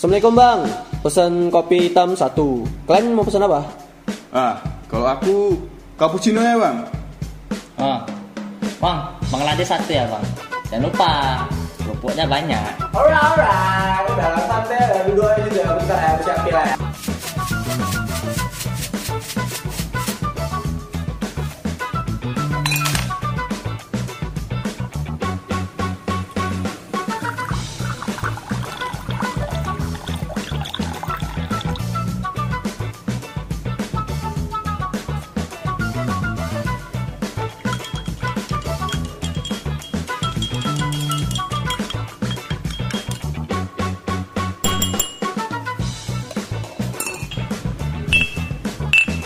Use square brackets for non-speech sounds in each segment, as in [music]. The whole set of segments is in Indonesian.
Assalamualaikum bang, pesan kopi hitam satu. Kalian mau pesan apa? Ah, kalau aku cappuccino ya bang. Oh. Bang, bang lade satu ya bang. Jangan lupa, kerupuknya banyak. Alright, alright. Udah santai, dua aja. Bentar ya, siapin lah.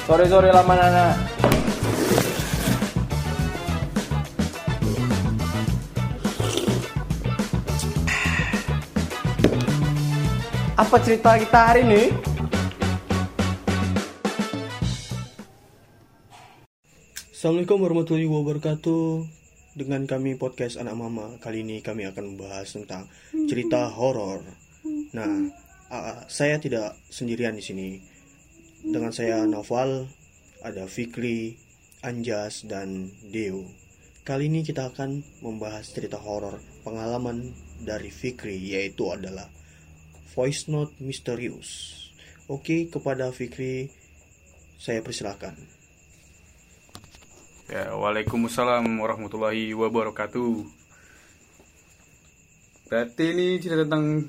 Sore-sore lama nana. Apa cerita kita hari ini? Assalamualaikum warahmatullahi wabarakatuh Dengan kami podcast Anak Mama Kali ini kami akan membahas tentang cerita horor Nah, saya tidak sendirian di sini Dengan saya Naval, ada Fikri, Anjas, dan Deo Kali ini kita akan membahas cerita horor pengalaman dari Fikri Yaitu adalah Voice Note Misterius Oke, kepada Fikri saya persilakan Ya, waalaikumsalam warahmatullahi wabarakatuh. Berarti ini cerita tentang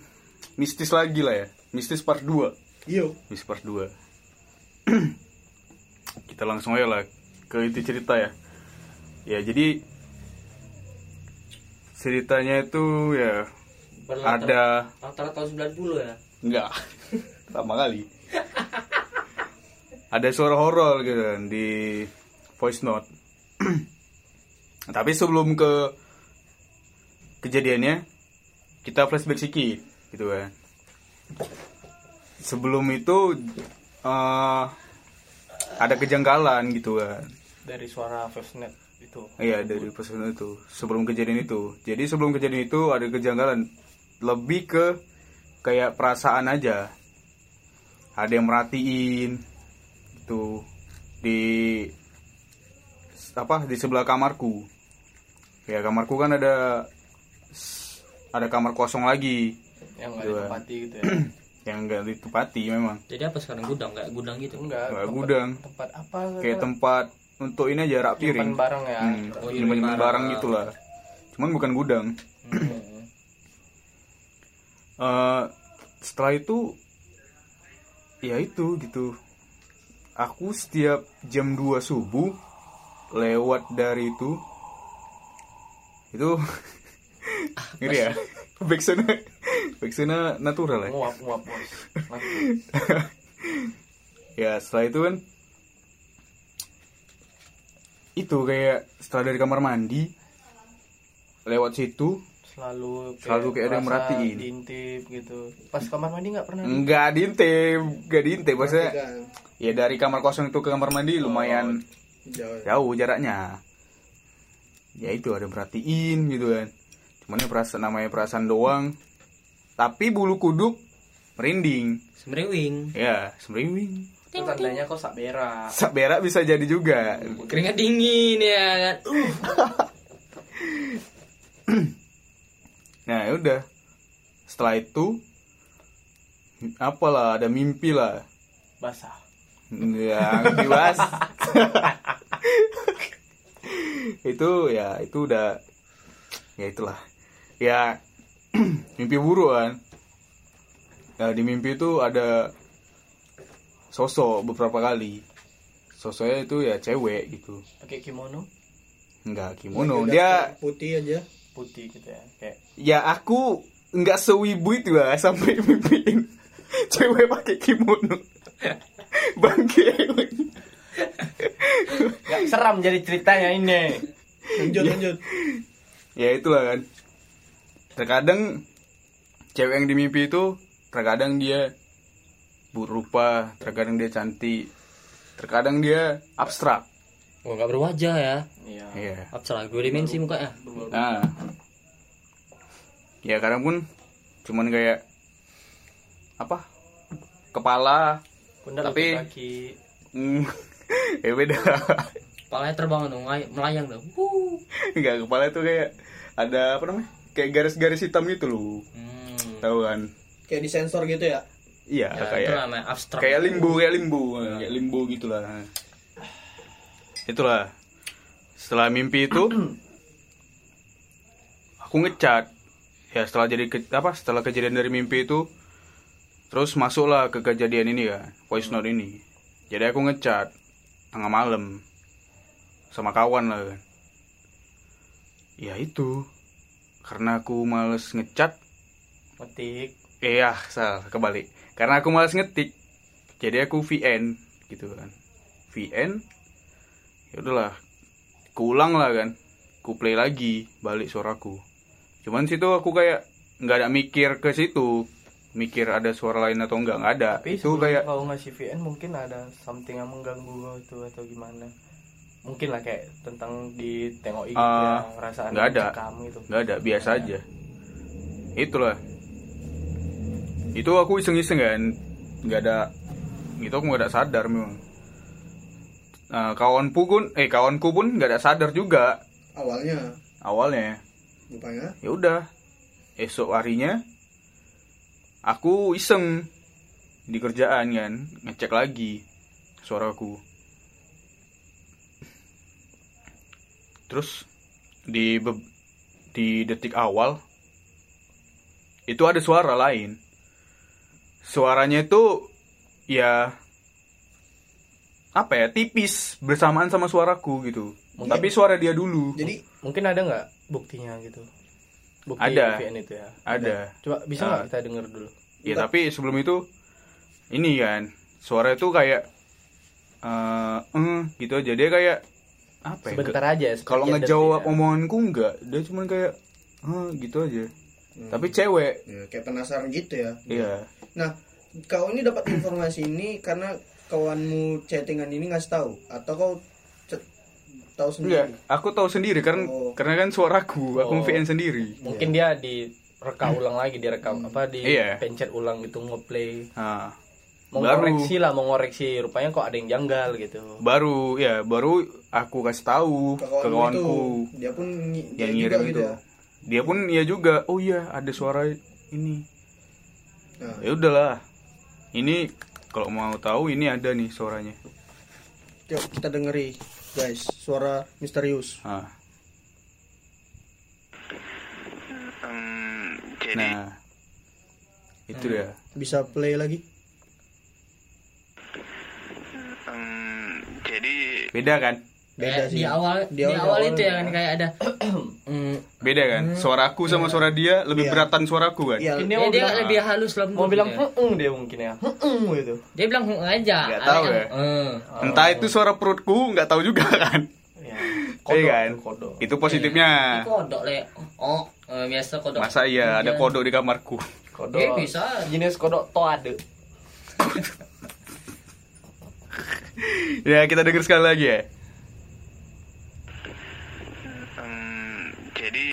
mistis lagi lah ya. Mistis part 2. Yo. Mistis part 2. [clears throat] Kita langsung aja lah ke itu cerita ya. Ya, jadi ceritanya itu ya ada Rata-rata tahun 90 ya. Enggak. [laughs] Lama kali. Ada suara horor gitu kan di voice note. [clears throat] Tapi sebelum ke kejadiannya kita flashback sedikit gitu kan. Sebelum itu eh, ada kejanggalan gitu kan. Dari suara Fastnet itu. Iya dari pesan itu sebelum kejadian itu. Jadi sebelum kejadian itu ada kejanggalan lebih ke kayak perasaan aja. Ada yang merhatiin gitu di apa di sebelah kamarku. Ya kamarku kan ada ada kamar kosong lagi Yang nggak ditempati gitu ya. [clears throat] yang enggak ditempati memang. Jadi apa sekarang gudang kayak gudang gitu? Enggak. Nggak gudang. Tempat apa? Kayak tempat untuk ini aja rak piring. Nyimpen barang ya. Hmm, Oh, nyimpen barang barang. gitulah. Cuman bukan gudang. Hmm. [clears throat] Eh, setelah itu ya itu gitu aku setiap jam 2 subuh lewat dari itu itu [laughs] ngeri ya [laughs] backsona backsona natural ya Nguap, nguap, bos. ya setelah itu kan itu kayak setelah dari kamar mandi lewat situ Selalu Selalu kayak ada yang merhatiin. Diintip gitu. Pas kamar mandi nggak pernah. Enggak diintip, enggak diintip maksudnya. Ya dari kamar kosong itu ke kamar mandi lumayan jauh jaraknya. Ya itu ada perhatiin gitu kan. Cuman ya perasaan namanya perasaan doang. Tapi bulu kuduk merinding. Semrewing. Ya, semriwing. Itu tandanya kok. Sak berak bisa jadi juga. Keringat dingin ya kan. Uh. Nah, ya udah. Setelah itu apalah ada mimpi lah. Basah. Ya, dibahas. [laughs] itu ya itu udah ya itulah. Ya [clears throat] mimpi buruk kan. Ya, di mimpi itu ada sosok beberapa kali. Sosoknya itu ya cewek gitu. Pakai kimono Enggak kimono. Dia putih aja. putih gitu ya. Kayak ya aku nggak sewibu itu lah [laughs] sampai mimpiin cewek pakai kimono. [laughs] Bangke. nggak seram jadi ceritanya ini. Lanjut, lanjut. ya itulah kan terkadang cewek yang di mimpi itu terkadang dia berupa terkadang dia cantik terkadang dia abstrak Oh, nggak berwajah ya. Iya. iya Abstrak dua dimensi mukanya. nah ya kadang pun cuman kayak apa kepala Pundak Tapi- kaki. hmm, [laughs] ya beda Kepalanya terbang dong, ngay- melayang dong. Wuh. Enggak, kepala itu kayak ada apa namanya? Kayak garis-garis hitam gitu loh. Hmm. Tahu kan? Kayak di sensor gitu ya. Iya, Ya, itu kayak namanya abstrak. kayak limbo, kayak limbo, kayak limbo gitulah. Itulah. Setelah mimpi itu [clears throat] aku ngecat. Ya, setelah jadi ke- apa? Setelah kejadian dari mimpi itu terus masuklah ke kejadian ini kan, voice note ini. Jadi aku ngecat tengah malam sama kawan lah kan. Ya itu. Karena aku males ngecat, Metik. Iya, salah, kebalik. Karena aku malas ngetik. Jadi aku VN gitu kan. VN ya udahlah. Kuulang lah kan. Ku play lagi balik suaraku. Cuman situ aku kayak nggak ada mikir ke situ. Mikir ada suara lain atau enggak, nggak ada. Tapi itu kayak kau ngasih VN mungkin ada something yang mengganggu itu atau gimana? Mungkin lah kayak tentang ditengok gitu Ah, ya, perasaan nggak ada. kamu itu. nggak ada, biasa aja. Itulah. Itu aku iseng-iseng kan. Nggak ada itu aku nggak ada sadar memang. Nah, kawanku pun eh kawanku pun nggak ada sadar juga Awalnya, awalnya rupanya. ya udah esok harinya aku iseng di kerjaan kan ngecek lagi suaraku terus di di detik awal itu ada suara lain suaranya itu ya apa ya tipis bersamaan sama suaraku gitu Mungkin- tapi suara dia dulu Jadi mungkin ada nggak buktinya gitu? Bukti Ada. VN itu ya. Ada. Coba bisa nggak kita denger dulu? Ya tapi sebelum itu ini kan suara itu kayak eh eh, gitu aja dia kayak apa ya? Sebentar aja. Kalau ngejawab ya. omonganku enggak, dia cuman kayak eh gitu aja. Tapi cewek. Ya, kayak penasaran gitu ya. Iya. Nah, kau ini dapat informasi ini karena kawanmu chattingan ini ngasih tahu atau kau tahu sendiri? aku tahu sendiri karena Oh. karena kan suaraku, aku Oh. VN sendiri. Mungkin dia direka ulang lagi, direkam apa di Iya. pencet ulang gitu ngeplay. Nah, Mau Baru. ngoreksi lah, mau ngoreksi. Rupanya kok ada yang janggal gitu. baru ya baru aku kasih tahu Ke kawanku dia pun dia yang juga ngirim gitu itu. ya. Dia pun ya juga, oh iya ada suara ini. Nah, Ya udahlah. Ini kalau mau tahu ini ada nih suaranya. yuk kita dengeri guys, suara misterius. Nah, jadi nah itu dia. Bisa play lagi? Jadi Beda kan? Beda sih. di awal Di di, awal- awal, di itu awal ya kan kayak ada [clears throat] mm, Beda kan? Suaraku sama suara dia lebih Iya. beratan suaraku kan? Iya. Mungkin dia, bilang, lebih halus lembut mau bilang dia. "Heeh," dia mungkin ya. Heeh gitu. dia bilang "Hmm, aja Nggak tahu yang, ya. "Eh." Entah itu suara perutku, nggak tahu juga kan? Ya. Iya [laughs] kan? kodok. Itu positifnya. Kodok le oh eh, biasa kodok Masa iya ada kodok di kamarku? Kodok. Eh, bisa. Jenis kodok toade. [laughs] [laughs] Ya kita denger sekali lagi ya. em, jadi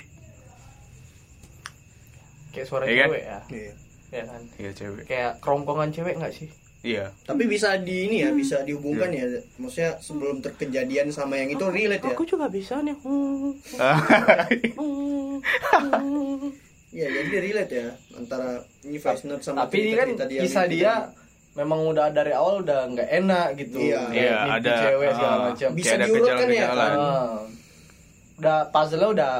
Kayak suara kan? cewek ya. Iya. Ya kan. Iya cewek. Kayak kerongkongan cewek nggak sih? Iya. Tapi bisa di ini ya, bisa dihubungkan ya. Maksudnya sebelum terkejadian sama yang itu relate ya. Aku juga bisa nih. Hmm. [laughs] Iya, jadi relate ya antara ini voice note sama Tapi ini kan kisah gitu. dia memang udah dari awal udah nggak enak gitu. Iya. Iya, ada, cewek segala ah, macam. Bisa ada diurutkan ya, gejala-gejala. Ah. udah puzzle udah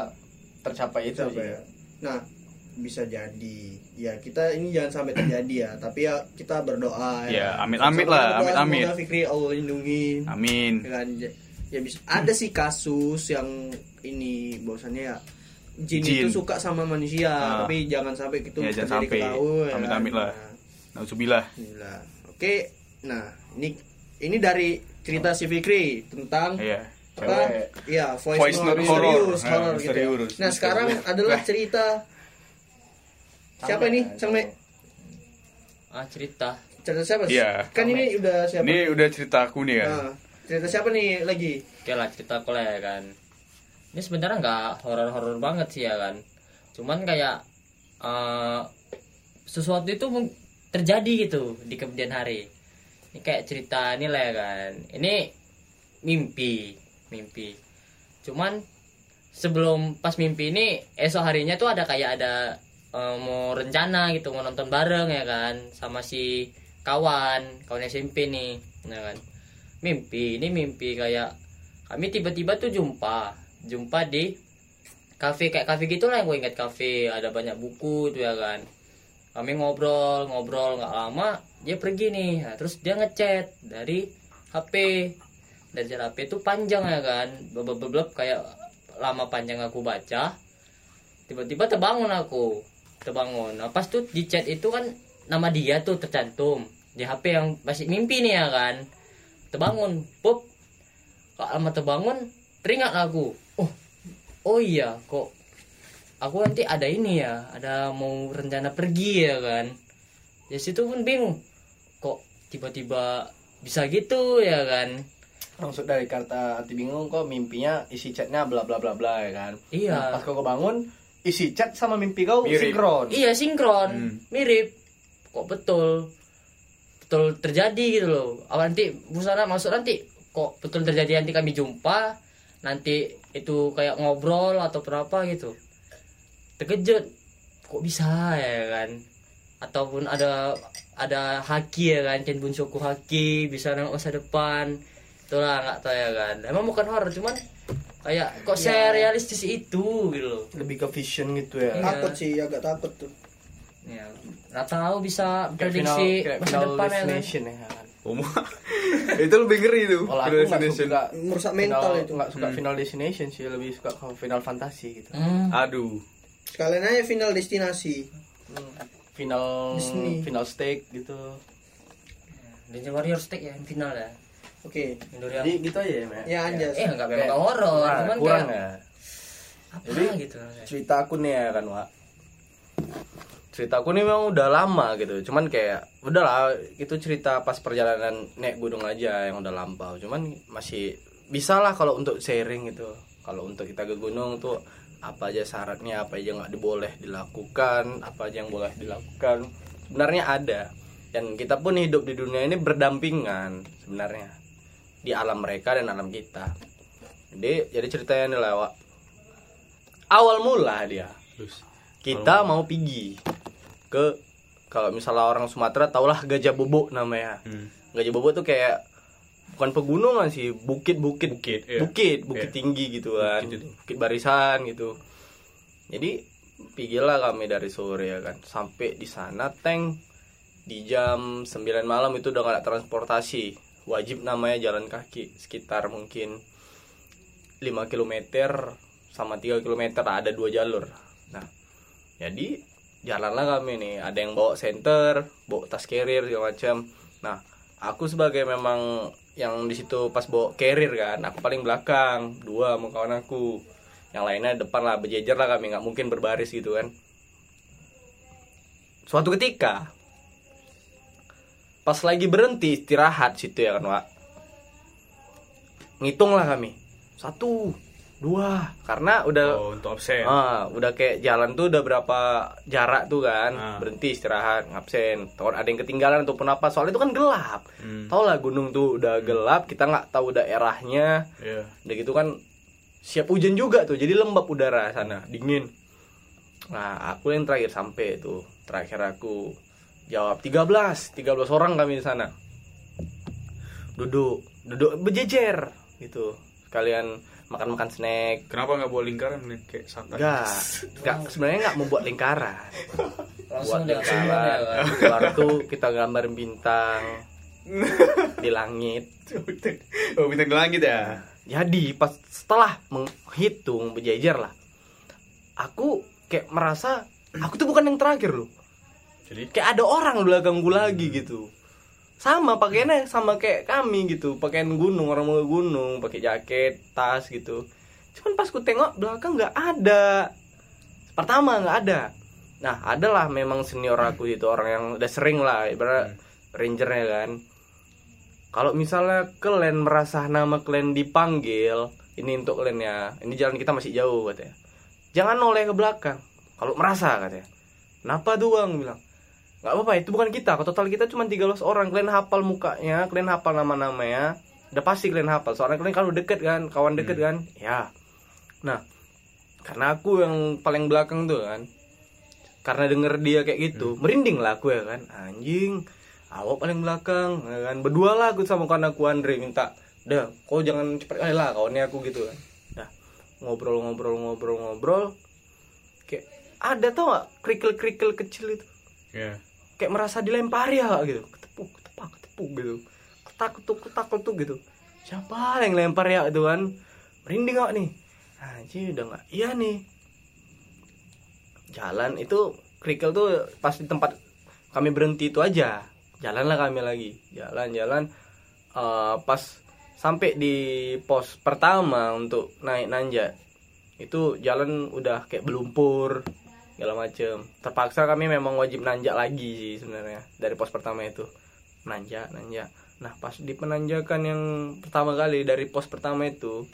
tercapai itu. Siapa ya? Nah, bisa jadi. Ya, kita ini jangan sampai terjadi ya, tapi ya kita berdoa Ya, ya. amit-amit Sama-sama lah, berdoa, amit-amit. Semoga Fikri Allah lindungi. Amin. Ya kan? Ya, ya bisa ada sih kasus yang ini bahwasannya ya jin, Jin. itu suka sama manusia, Ah. tapi jangan sampai itu Ya, jangan terjadi sampai. ke kau, ya Amit-amit kan? lah. Nah, Nauzubillah. Oke, nah ini ini dari cerita si Fikri tentang Iya. apa? Iya, voice, Voice note, horror. misterius, Nah, horror gitu. misterius. Nah, sekarang adalah Nah. cerita siapa ini? Sang Me? ah cerita Cerita siapa? sih? Iya. Kan ini udah siapa? Ini udah cerita aku nih ya. Nah, cerita siapa nih lagi? oke lah cerita aku lah ya kan ini sebenarnya nggak horor-horor banget sih ya kan cuman kayak eh, sesuatu itu terjadi gitu di kemudian hari. Ini kayak cerita ini lah ya kan. Ini mimpi mimpi. Cuman sebelum pas mimpi ini esok harinya tuh ada kayak ada eh, mau rencana gitu mau nonton bareng ya kan sama si kawan kawan SMP nih ya kan. Mimpi ini mimpi kayak kami tiba-tiba tuh jumpa jumpa di kafe kayak kafe gitu lah yang gue ingat kafe ada banyak buku tuh ya kan kami ngobrol ngobrol nggak lama dia pergi nih. Nah, terus dia ngechat dari HP dari chat HP itu panjang ya kan. Blub kayak lama panjang aku baca. Tiba-tiba terbangun aku. Terbangun. Nah pas tuh di chat itu kan nama dia tuh tercantum. Di HP yang masih mimpi nih ya kan. Terbangun. Pop kok lama terbangun? Teringat aku. Oh oh iya kok aku nanti ada ini ya ada mau rencana pergi ya kan. Ya situ pun bingung kok tiba-tiba bisa gitu ya kan. Maksud dari kata hati bingung kok mimpinya isi chatnya bla bla bla bla ya kan. Iya. Nah, pas kau bangun isi chat sama mimpi kau Mirip. sinkron. Iya sinkron. Hmm. mirip. Kok betul? Betul terjadi gitu loh. Awal nanti busana masuk nanti kok betul terjadi? Nanti kami jumpa nanti itu kayak ngobrol atau berapa gitu terkejut kok bisa ya kan ataupun ada ada haki ya kan Chen Bunsoku haki bisa nang masa depan itulah nggak tahu ya kan emang bukan horror cuman kayak kok saya realistis itu gitu loh lebih ke vision gitu ya Iya. takut sih agak takut tuh ya nggak tahu bisa final, prediksi masa final depan ya kan ya kan Umum. [laughs] itu lebih ngeri tuh. kalau aku Final nggak Destination. suka merusak final, mental itu nggak suka Hmm. final destination sih lebih suka ke final fantasi gitu hmm. Aduh. Sekalian aja final destinasi. Hmm. final Disney. final steak gitu. Ninja Warrior Stick ya yang final ya. Oke. Yang jadi gitu aja ya Mek? ya anjas. Eh nggak Kayak- memang horor Nah, cuman kurang kayak ya? apa Jadi- gitu cerita aku nih ya kan Wak. Cerita aku nih memang udah lama gitu. Cuman kayak udahlah itu cerita pas perjalanan naik gunung aja yang udah lampau. Cuman masih bisa lah kalau untuk sharing gitu. Kalau untuk kita ke gunung tuh apa aja syaratnya apa aja nggak diboleh dilakukan apa aja yang boleh dilakukan. Sebenarnya ada. Dan kita pun hidup di dunia ini berdampingan sebenarnya di alam mereka dan alam kita. Jadi jadi ceritanya nih lah Wak. awal mula dia kita mau pergi ke kalau misalnya orang Sumatera taulah gajah bobo namanya. Hmm. gajah bobo tuh kayak bukan pegunungan sih bukit-bukit. Bukit, iya. bukit bukit Iya. tinggi gitu kan. Bukit bukit barisan gitu. Jadi pergilah kami dari sore ya kan. Sampai di sana tank di jam 9 malam itu udah gak ada transportasi. Wajib namanya jalan kaki sekitar mungkin 5 km sama 3 km ada dua jalur. Nah jadi jalanlah kami nih. Ada yang bawa center bawa tas carrier segala macam. Nah aku sebagai memang yang di situ pas bawa carrier kan aku paling belakang dua sama kawan aku. Yang lainnya depan lah berjejer lah kami nggak mungkin berbaris gitu kan. Suatu ketika pas lagi berhenti istirahat situ ya kan Wak. Ngitung lah kami satu dua karena udah Oh, untuk absen. Ah, udah kayak jalan tuh udah berapa jarak tuh kan. Ah. Berhenti istirahat, ngabsen. Tahu ada yang ketinggalan ataupun apa. Soalnya itu kan gelap. Hmm. Tau lah gunung tuh udah gelap, kita nggak tahu daerahnya. Iya. Udah gitu kan siap hujan juga tuh. Jadi lembab udara sana, dingin. Nah, aku yang terakhir sampai tuh. Terakhir aku jawab 13, 13 orang kami di sana. Duduk, duduk berjejer gitu. Sekalian makan-makan snack, Kenapa nggak bawa lingkaran nih kayak santai? Enggak, enggak sebenarnya enggak membuat lingkaran. Buat lingkaran. Baru tuh kita gambar bintang di langit. Oh, bintang di langit ya. Jadi pas setelah menghitung berjejer lah, aku kayak merasa aku tuh bukan yang terakhir loh. Jadi Kayak ada orang di belakang gue lagi gitu. Sama pakaiannya sama kayak kami gitu, pakaian gunung orang mau gunung, pakai jaket, tas gitu. Cuman pas ku tengok belakang nggak ada. Pertama nggak ada. Nah, adalah memang senior aku itu orang yang udah sering lah, ibarat rangernya kan. Kalau misalnya kalian merasa nama kalian dipanggil, ini untuk kalian ya. Ini jalan kita masih jauh katanya. Jangan noleh ke belakang. Kalau merasa katanya. Kenapa bang bilang? Nggak apa-apa itu bukan kita. Total kita cuma 13 orang. Kalian hafal mukanya kalian hafal nama-namanya udah pasti kalian hafal. Soalnya kalian kalau deket kan kawan deket kan. Ya. Nah karena aku yang paling belakang tuh kan. Karena denger dia kayak gitu merinding lah aku ya kan. Anjing awak paling belakang ya kan. Berdua lah aku sama kawan aku Andre minta udah kau jangan cepet kali lah kawannya aku gitu kan. Dah ngobrol ngobrol ngobrol ngobrol. Kayak ada tau gak kerikil kerikil kecil itu? Ya kayak merasa dilempari ya gitu. Ketepuk ketepak ketepuk gitu. Ketak ketuk ketak ketuk gitu. Siapa yang lempar ya itu kan? Merinding gak nih. Anjir udah nggak iya nih. Jalan itu kerikil tuh pas di tempat kami berhenti itu aja. Jalanlah kami lagi. Jalan-jalan Eh, pas sampai di pos pertama untuk naik nanjak itu jalan udah kayak belumpur segala macem. Terpaksa kami memang wajib nanjak lagi sih sebenarnya. Dari pos pertama itu. Nanjak nanjak. Nah pas di penanjakan yang pertama kali dari pos pertama itu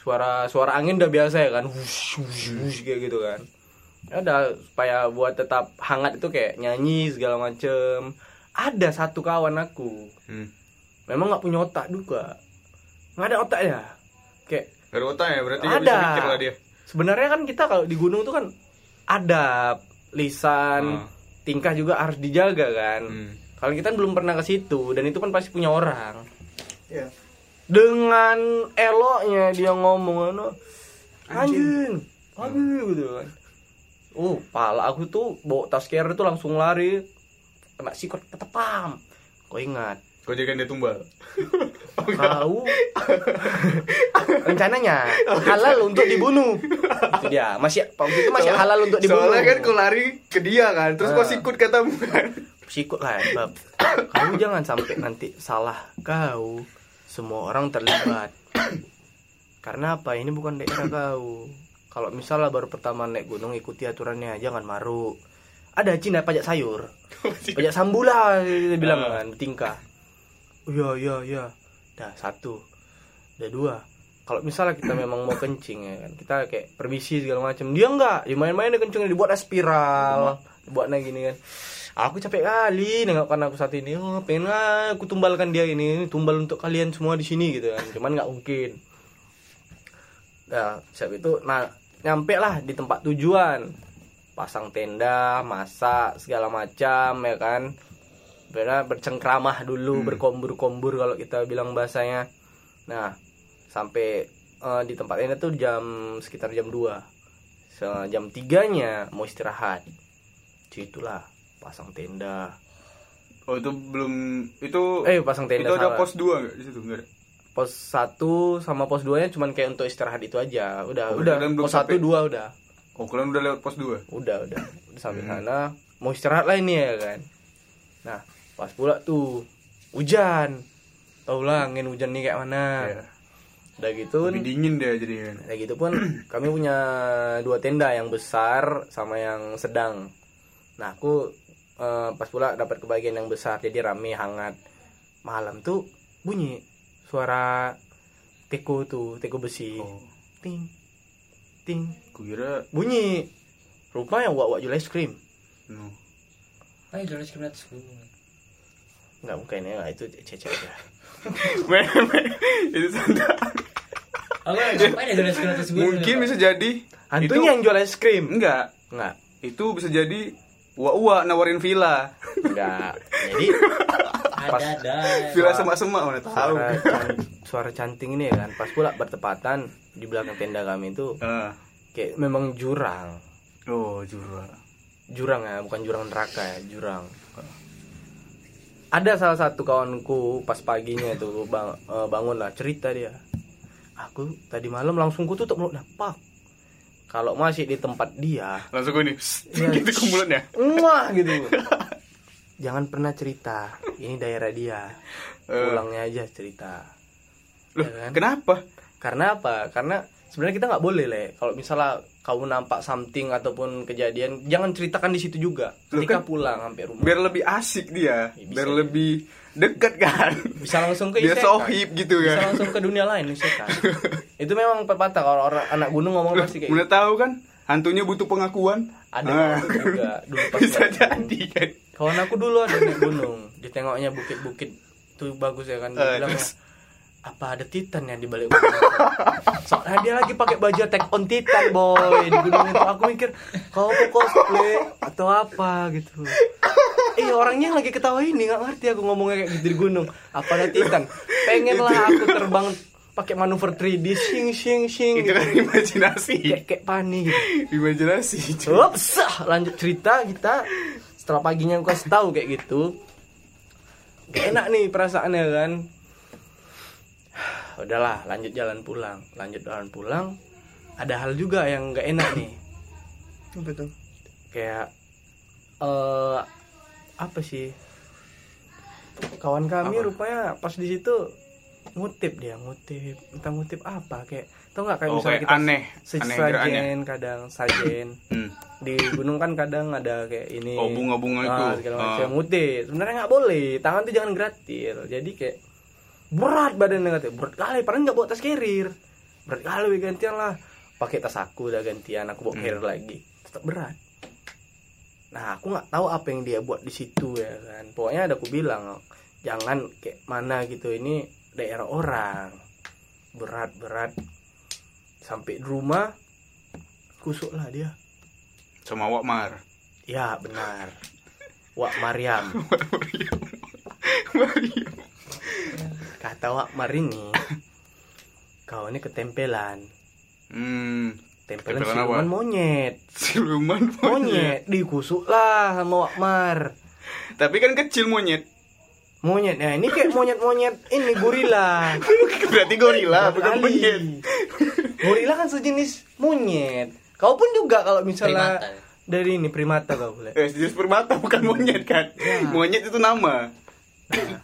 suara suara angin udah biasa ya kan? Wush, wush, wush, kayak gitu kan. Ya udah supaya buat tetap hangat itu kayak nyanyi segala macem. Ada satu kawan aku. Hmm. memang nggak punya otak juga. Nggak ada otak ya? Kayak Gak ada otak ya? Berarti nggak Ada. bisa mikir lah dia. Sebenarnya kan kita kalau di gunung tuh kan ada lisan Hmm. tingkah juga harus dijaga kan. Hmm. kalau kita belum pernah ke situ dan itu kan pasti punya orang. Ya. dengan eloknya dia ngomong ano anjing. aduh gitu kan. Oh pala aku tuh bawa tas carrier tuh langsung lari. Kena sikot ketepam kau ingat kau jadikan dia tumbal. [laughs] Kau rencananya halal untuk dibunuh. Itu dia. Masih waktu itu masih halal untuk dibunuh. soalnya kan kau lari ke dia kan terus kau Ah. sikut katamu kan. Sikut lah bab. Kau jangan sampai nanti salah kau. Semua orang terlibat. Karena apa? Ini bukan daerah kau. Kalau misalnya baru pertama naik gunung ikuti aturannya. Jangan maruk. Ada Cina pajak sayur. [laughs] Pajak sambula dia bilang kan tingkah iya iya iya. Dah satu. Udah dua. Kalau misalnya kita memang mau kencing ya kan kita kayak permisi segala macam dia enggak. Dimain-main kencingnya dibuat spiral. Dibuatnya gini kan. Aku capek kali nengokkan aku saat ini. Oh pengen aku tumbalkan dia ini. Tumbal untuk kalian semua di sini gitu kan. Cuman nggak mungkin. Nah siap itu nah nyampe lah di tempat tujuan. Pasang tenda masak segala macam ya kan benar bercengkramah dulu berkombur-kombur kalau kita bilang bahasanya. Nah sampai eh, di tempat ini tuh jam sekitar jam 2 Se- jam tiganya mau istirahat. Situlah pasang tenda. Oh itu belum itu eh pasang tenda itu ada salah. pos 2 nggak di situ? Nggak ada? Pos 1 sama pos 2 nya cuman kayak untuk istirahat itu aja. Udah Oh, udah. pos 1 sampai? 2 udah. Oh kalian udah lewat pos 2 udah udah udah. Sampai Hmm. sana. Mau istirahat lah ini ya kan? Nah pas pula tuh hujan. Tau lah angin hujan nih kayak mana. Iya. udah gitu lebih dingin dia jadi kan udah gitu pun [clears throat] kami punya dua tenda yang besar sama yang sedang. Nah aku eh, pas pula dapat kebagian yang besar jadi rame hangat. Malam tuh bunyi suara teko tuh teko besi. Oh. Ting ting. Aku kira bunyi. Rupanya wak wak jual es krim. No. Ayo jual es krim atas gunung. Nggak mungkin ya nggak, itu cece aja Men, itu santai. Aku [laughs] ngapain ya es krim mungkin bisa jadi hantunya yang jual es krim? Enggak. Nggak itu bisa jadi uak-uak nawarin villa. Nggak jadi [laughs] Pak? Ada ada. villa semak-semak mana tahu. Suara can- suara canting ini ya kan? Pas pula bertepatan di belakang tenda kami itu Ah. kayak memang jurang. Oh jurang. Jurang ya bukan jurang neraka ya jurang ada salah satu kawanku pas paginya tuh bang, eh, bangun lah cerita dia. Aku tadi malam langsung ku tutup mulutnya pak kalau masih di tempat dia. Langsung gue nih Iya. gitu ke mulutnya. [laughs] Muah gitu. Jangan pernah cerita ini daerah dia. Eh. pulangnya aja cerita. Loh, Ya kan? kenapa? Karena apa? Karena sebenarnya kita nggak boleh le. Kalau misalnya kamu nampak something ataupun kejadian jangan ceritakan di situ juga. Ketika kan pulang sampai rumah. biar lebih asik dia. Ya, bisa biar lebih deket kan. Bisa langsung ke dia sohib gitu bisa kan. langsung ke dunia lain isekai. [laughs] itu memang pepatah. Kalau orang anak gunung ngomong pasti kayak udah gitu. tahu kan? Hantunya butuh pengakuan. Ada Ah. juga. Dulu pas [laughs] bisa jadi kan. Kawan aku dulu ada naik gunung. Ditengoknya bukit-bukit. Tuh bagus ya kan. Dia Eh, bilang terus? Apa ada titan ya di balik gunung itu?" soalnya dia lagi pakai baju attack on titan boy di gunung itu. Aku mikir kau mau cosplay atau apa? gitu. Eh orangnya yang lagi ketawa ini nggak ngerti aku ngomongnya kayak gitu di gunung. Apa ada titan? Pengen lah aku terbang pakai manuver 3D sing sing sing itu gitu. kan imajinasi. Kayak kayak pani gitu. Imajinasi Ups, ah, lanjut cerita kita. Setelah paginya aku kasih tahu kayak gitu. Gak enak nih perasaannya kan. Udahlah, lanjut jalan pulang. Lanjut jalan pulang. Ada hal juga yang gak enak nih. [coughs] Apa tuh? Kayak eh apa sih? Kawan kami Apa? rupanya pas di situ ngutip dia, ngutip. Entah ngutip apa kayak tau nggak kayak oh misalnya kayak kita aneh aneh sesajen kadang sajen [coughs] hmm. di gunung kan kadang ada kayak ini Oh, bunga-bunga itu. Ah, segala macam Ah. ngutip sebenarnya nggak boleh tangan tuh jangan gratis jadi kayak berat badannya katanya. Berat kali padahal nggak bawa tas carrier. Berat kali gantian lah. Pakai tas aku udah gantian aku bawa Hmm. carrier lagi. Tetap berat. Nah aku nggak tahu apa yang dia buat di situ ya kan. Pokoknya ada aku bilang jangan kayak mana gitu ini daerah orang. Berat berat. Sampai di rumah kusuk lah dia. Sama Wakmar Ya benar. Wak Mariam. [laughs] Kata Wak Mar ini, kau ini ketempelan. hmm Tempelan Tempelan siluman apa? monyet. siluman monyet Monyet dikusuk lah sama Wak Mar. tapi kan kecil monyet Monyet, ya ini kayak monyet-monyet ini gorila. [laughs] berarti gorila bukan monyet Gorila kan sejenis monyet. Kau pun juga kalau misalnya Primata. dari ini primata kau boleh. eh jenis permata bukan monyet kan Ya. monyet itu nama Nah,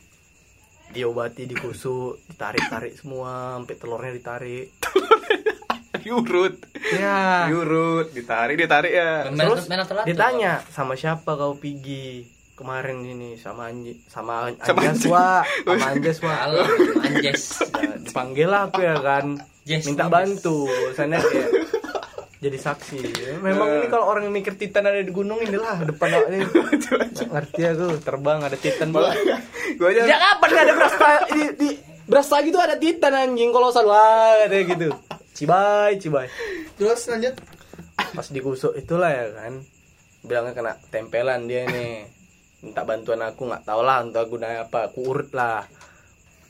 diobati dikusuk, ditarik-tarik semua, sampai telurnya ditarik. [laughs] diurut. Ya. diurut ditarik ditarik ya. Terus main atau latu, ditanya sama siapa kau pergi kemarin ini? Sama Anji sama Sama Anjas wa [laughs] sama Anjas wa Anjes. Nah, dipanggil lah aku ya kan. Yes, minta yes. bantu. Sana kayak jadi saksi. Memang ini kalau orang yang mikir titan ada di gunung inilah depan ini. Ngerti aku terbang ada titan bola gua aja sejak kapan nggak ada beras ta- di, di beras lagi tuh ada titan anjing. Kalau wah kayak gitu. Cibai cibai. Terus lanjut. pas digusuk itulah ya kan. Bilangnya kena tempelan dia ini. Minta bantuan aku nggak tau lah entah gunanya apa. Aku urut lah.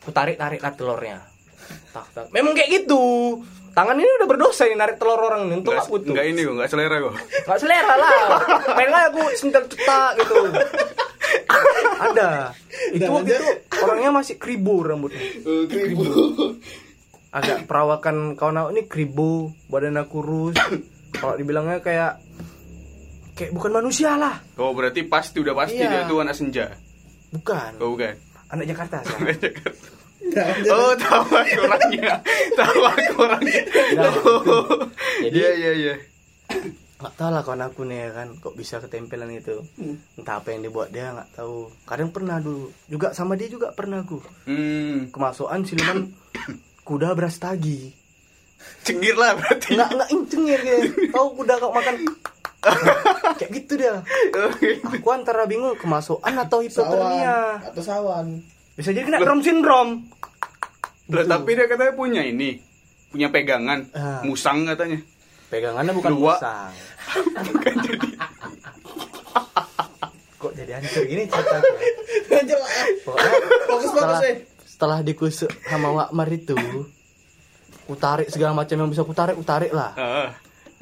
Aku tarik tarik lah telurnya. Tak tak. Memang kayak gitu tangan ini udah berdosa ini narik telur orang ini. Untuk nggak nggak putus. nggak ini kok nggak selera kok nggak selera lah. Pengen lah aku sentil cetak gitu. Ada. Itu waktu itu orangnya masih kribo rambutnya. Agak perawakan kawan aku ini kribo badannya kurus kalau dibilangnya kayak kayak bukan manusia lah. Oh berarti pasti udah pasti Iya. dia tuh anak senja? Bukan. Oh bukan. Anak Jakarta [laughs] sekarang. Oh tahu aku orangnya tahu aku orangnya oh Jadi- iya iya. iya nggak tahu lah kawan aku nih ya kan kok bisa ketempelan itu. Entah apa yang dibuat dia nggak tahu. Kadang pernah dulu. Juga sama dia juga pernah aku. Hmm. Kemasukan siluman kuda beras tagi. Cengir lah berarti. Nggak nggak incengir dia tahu kuda kau makan. [laughs] Kayak gitu dia. Aku antara bingung kemasukan atau hipotermia. Atau sawan. Bisa jadi kena Down syndrome. Lah, tapi dia katanya punya ini punya pegangan. Ah. musang katanya. Pegangannya bukan Dua. musang. [laughs] [laughs] Kok jadi hancur gini cerita Fokus fokus setelah, eh. setelah dikusuk sama Wakmar itu kutarik segala macam yang bisa kutarik utarik lah. Ah.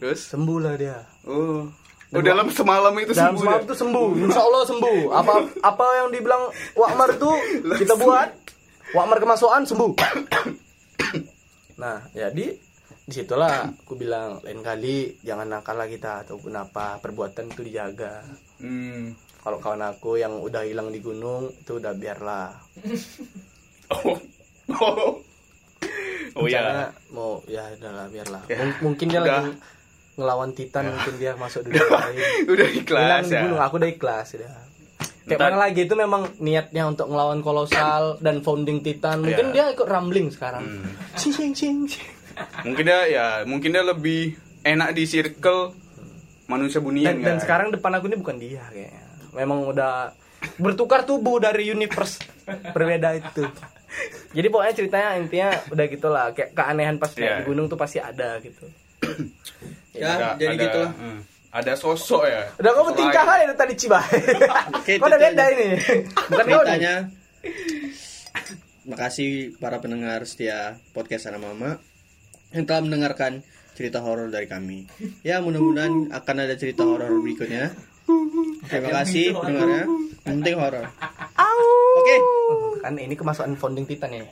Terus? Sembuh lah dia. Oh oh dalam semalam itu dalam sembuh semalam ya? itu sembuh. Insya Allah sembuh. Apa apa yang dibilang Wakmar itu kita buat. Wakmar kemasukan sembuh. Nah jadi di situlah aku bilang lain kali jangan nakal lah kita ataupun apa perbuatan itu dijaga. Hmm. kalau kawan aku yang udah hilang di gunung itu udah biarlah. Oh. [laughs] Oh oh. Ya mau ya udahlah biarlah. Ya, Mung- mungkin dia udah. lagi ngelawan titan mungkin dia masuk [laughs] dunia lain udah ikhlas di ya gunung aku udah ikhlas udah kayak Ntar- mana lagi itu memang niatnya untuk ngelawan kolosal [coughs] dan founding titan mungkin Iya. dia ikut rambling sekarang Hmm. [laughs] Cing, cing, cing, cing. mungkin dia ya mungkin dia lebih enak di circle manusia bunian dan, dan kan? sekarang depan aku ini bukan dia kayaknya memang udah bertukar tubuh dari universe berbeda itu jadi pokoknya ceritanya intinya udah gitulah kayak keanehan pas Iya. di gunung tuh pasti ada gitu [coughs] Ya, jadi gitu lah. hmm, ada sosok ya. Udah kamu tingkah kan itu tadi cibai. Oke, kau udah beda ini? Bukan kau nih ceritanya makasih para pendengar setia podcast Anak Mama yang telah mendengarkan cerita horor dari kami. Ya mudah-mudahan akan ada cerita horor berikutnya. Terima kasih pendengarnya. Penting horor. Oke. kan ini kemasukan founding titan ya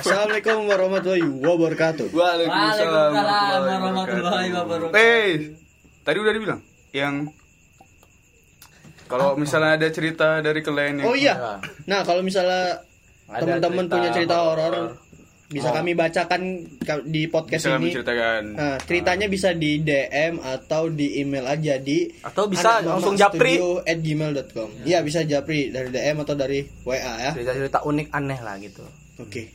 Assalamualaikum warahmatullahi wabarakatuh. Waalaikumsalam warahmatullahi wabarakatuh. Eh, tadi udah dibilang yang kalau misalnya ada cerita dari kalian yang Oh iya. Nah kalau misalnya teman-teman punya cerita horor. Bisa Oh. kami bacakan ka- di podcast bisa ini. ceritakan. Nah, ceritanya bisa di DM atau di email aja di Atau bisa langsung japri. at gmail.com Iya bisa japri dari DM atau dari WA ya. cerita-cerita unik aneh lah gitu Oke.